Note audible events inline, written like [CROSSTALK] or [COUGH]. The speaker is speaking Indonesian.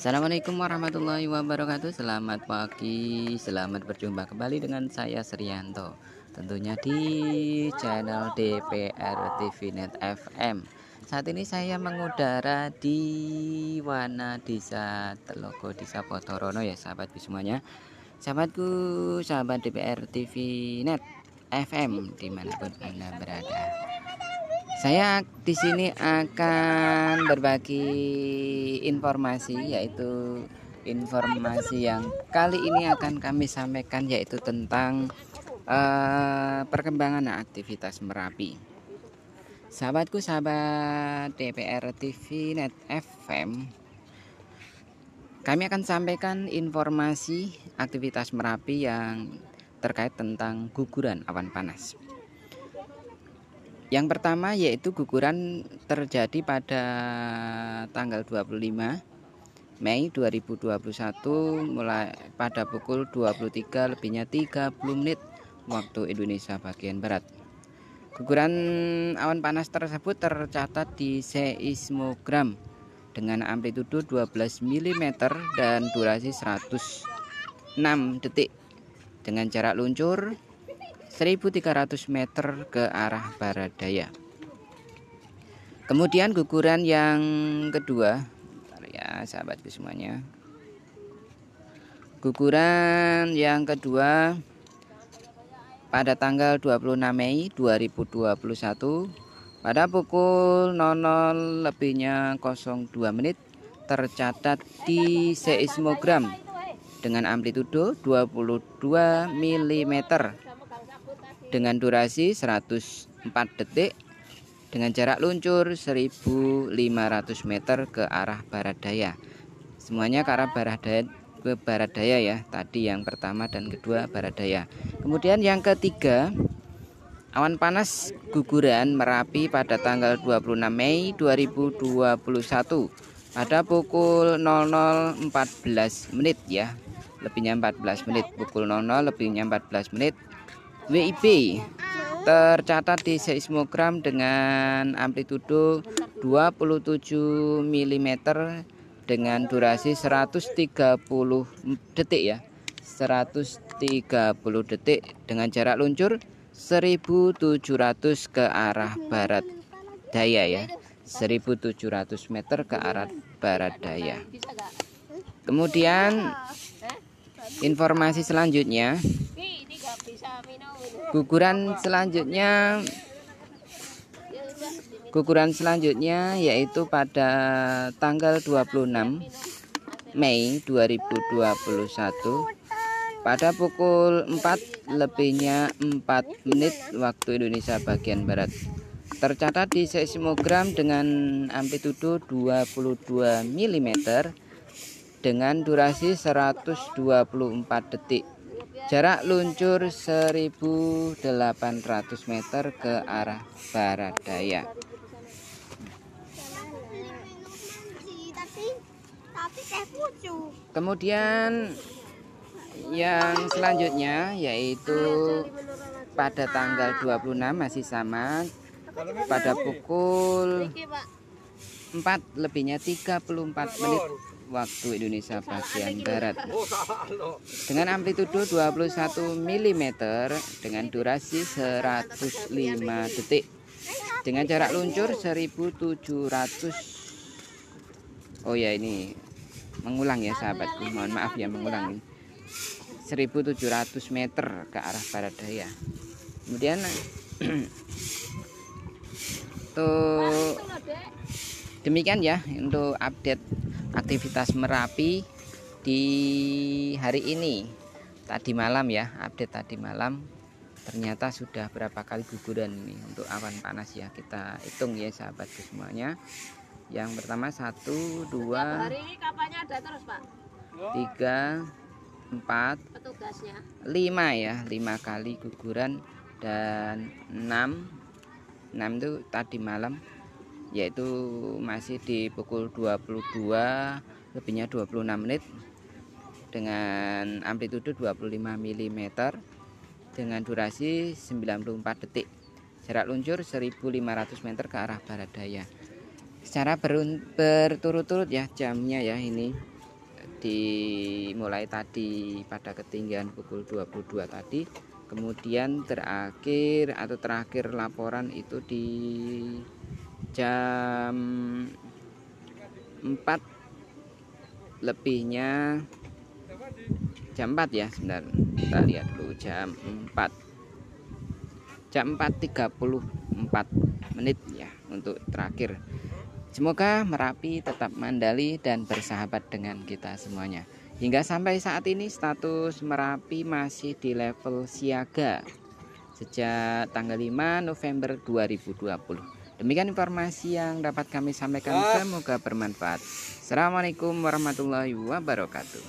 Assalamualaikum warahmatullahi wabarakatuh. Selamat pagi. Selamat berjumpa kembali dengan saya Serianto Tentunya di channel DPR TV Net FM Saat ini saya mengudara di Wana Desa Telogo Desa Potorono ya sahabatku semuanya. Sahabatku sahabat DPR TV Net FM di mana pun anda berada saya di sini akan berbagi informasi yaitu informasi yang kali ini akan kami sampaikan yaitu tentang uh, perkembangan aktivitas Merapi. Sahabatku sahabat DPR TV Net FM kami akan sampaikan informasi aktivitas Merapi yang terkait tentang guguran awan panas. Yang pertama yaitu guguran terjadi pada tanggal 25 Mei 2021 mulai pada pukul 23 lebihnya 30 menit waktu Indonesia bagian barat. Guguran awan panas tersebut tercatat di seismogram dengan amplitudo 12 mm dan durasi 106 detik dengan jarak luncur 1300 meter ke arah barat daya. Kemudian guguran yang kedua, ya sahabatku semuanya. Guguran yang kedua pada tanggal 26 Mei 2021 pada pukul 00 lebihnya 02 menit tercatat di seismogram dengan amplitudo 22 mm dengan durasi 104 detik dengan jarak luncur 1500 meter ke arah barat daya. Semuanya ke arah barat daya ke barat daya ya. Tadi yang pertama dan kedua barat daya. Kemudian yang ketiga awan panas guguran Merapi pada tanggal 26 Mei 2021 pada pukul 00.14 menit ya. Lebihnya 14 menit pukul 00 lebihnya 14 menit WIB tercatat di seismogram dengan amplitudo 27 mm dengan durasi 130 detik ya. 130 detik dengan jarak luncur 1700 ke arah barat daya ya. 1700 meter ke arah barat daya. Kemudian informasi selanjutnya guguran selanjutnya guguran selanjutnya yaitu pada tanggal 26 Mei 2021 pada pukul 4 lebihnya 4 menit waktu Indonesia bagian Barat. Tercatat di seismogram dengan amplitudo 22 mm dengan durasi 124 detik Jarak luncur 1800 meter ke arah barat daya. Kemudian yang selanjutnya yaitu pada tanggal 26 masih sama pada pukul 4 lebihnya 34 menit waktu Indonesia bagian barat. Dengan amplitudo 21 mm dengan durasi 105 detik dengan jarak luncur 1700 Oh ya ini mengulang ya sahabatku. Mohon maaf ya mengulang ini. 1700 meter ke arah barat daya. Kemudian [CLEARS THROAT] tuh demikian ya untuk update aktivitas Merapi di hari ini. Tadi malam ya update tadi malam. Ternyata sudah berapa kali guguran ini untuk awan panas ya. Kita hitung ya sahabatku semuanya. Yang pertama satu dua tiga empat lima ya. Lima kali guguran dan enam. Enam itu tadi malam yaitu masih di pukul 22 lebihnya 26 menit dengan amplitudo 25 mm dengan durasi 94 detik. Jarak luncur 1500 meter ke arah barat daya. Secara berturut-turut ya jamnya ya ini dimulai tadi pada ketinggian pukul 22 tadi kemudian terakhir atau terakhir laporan itu di jam 4 lebihnya jam 4 ya sebentar. Kita lihat dulu jam 4 jam 4.34 menit ya untuk terakhir. Semoga Merapi tetap mandali dan bersahabat dengan kita semuanya. Hingga sampai saat ini status Merapi masih di level siaga sejak tanggal 5 November 2020 Demikian informasi yang dapat kami sampaikan. Semoga bermanfaat. Assalamualaikum warahmatullahi wabarakatuh.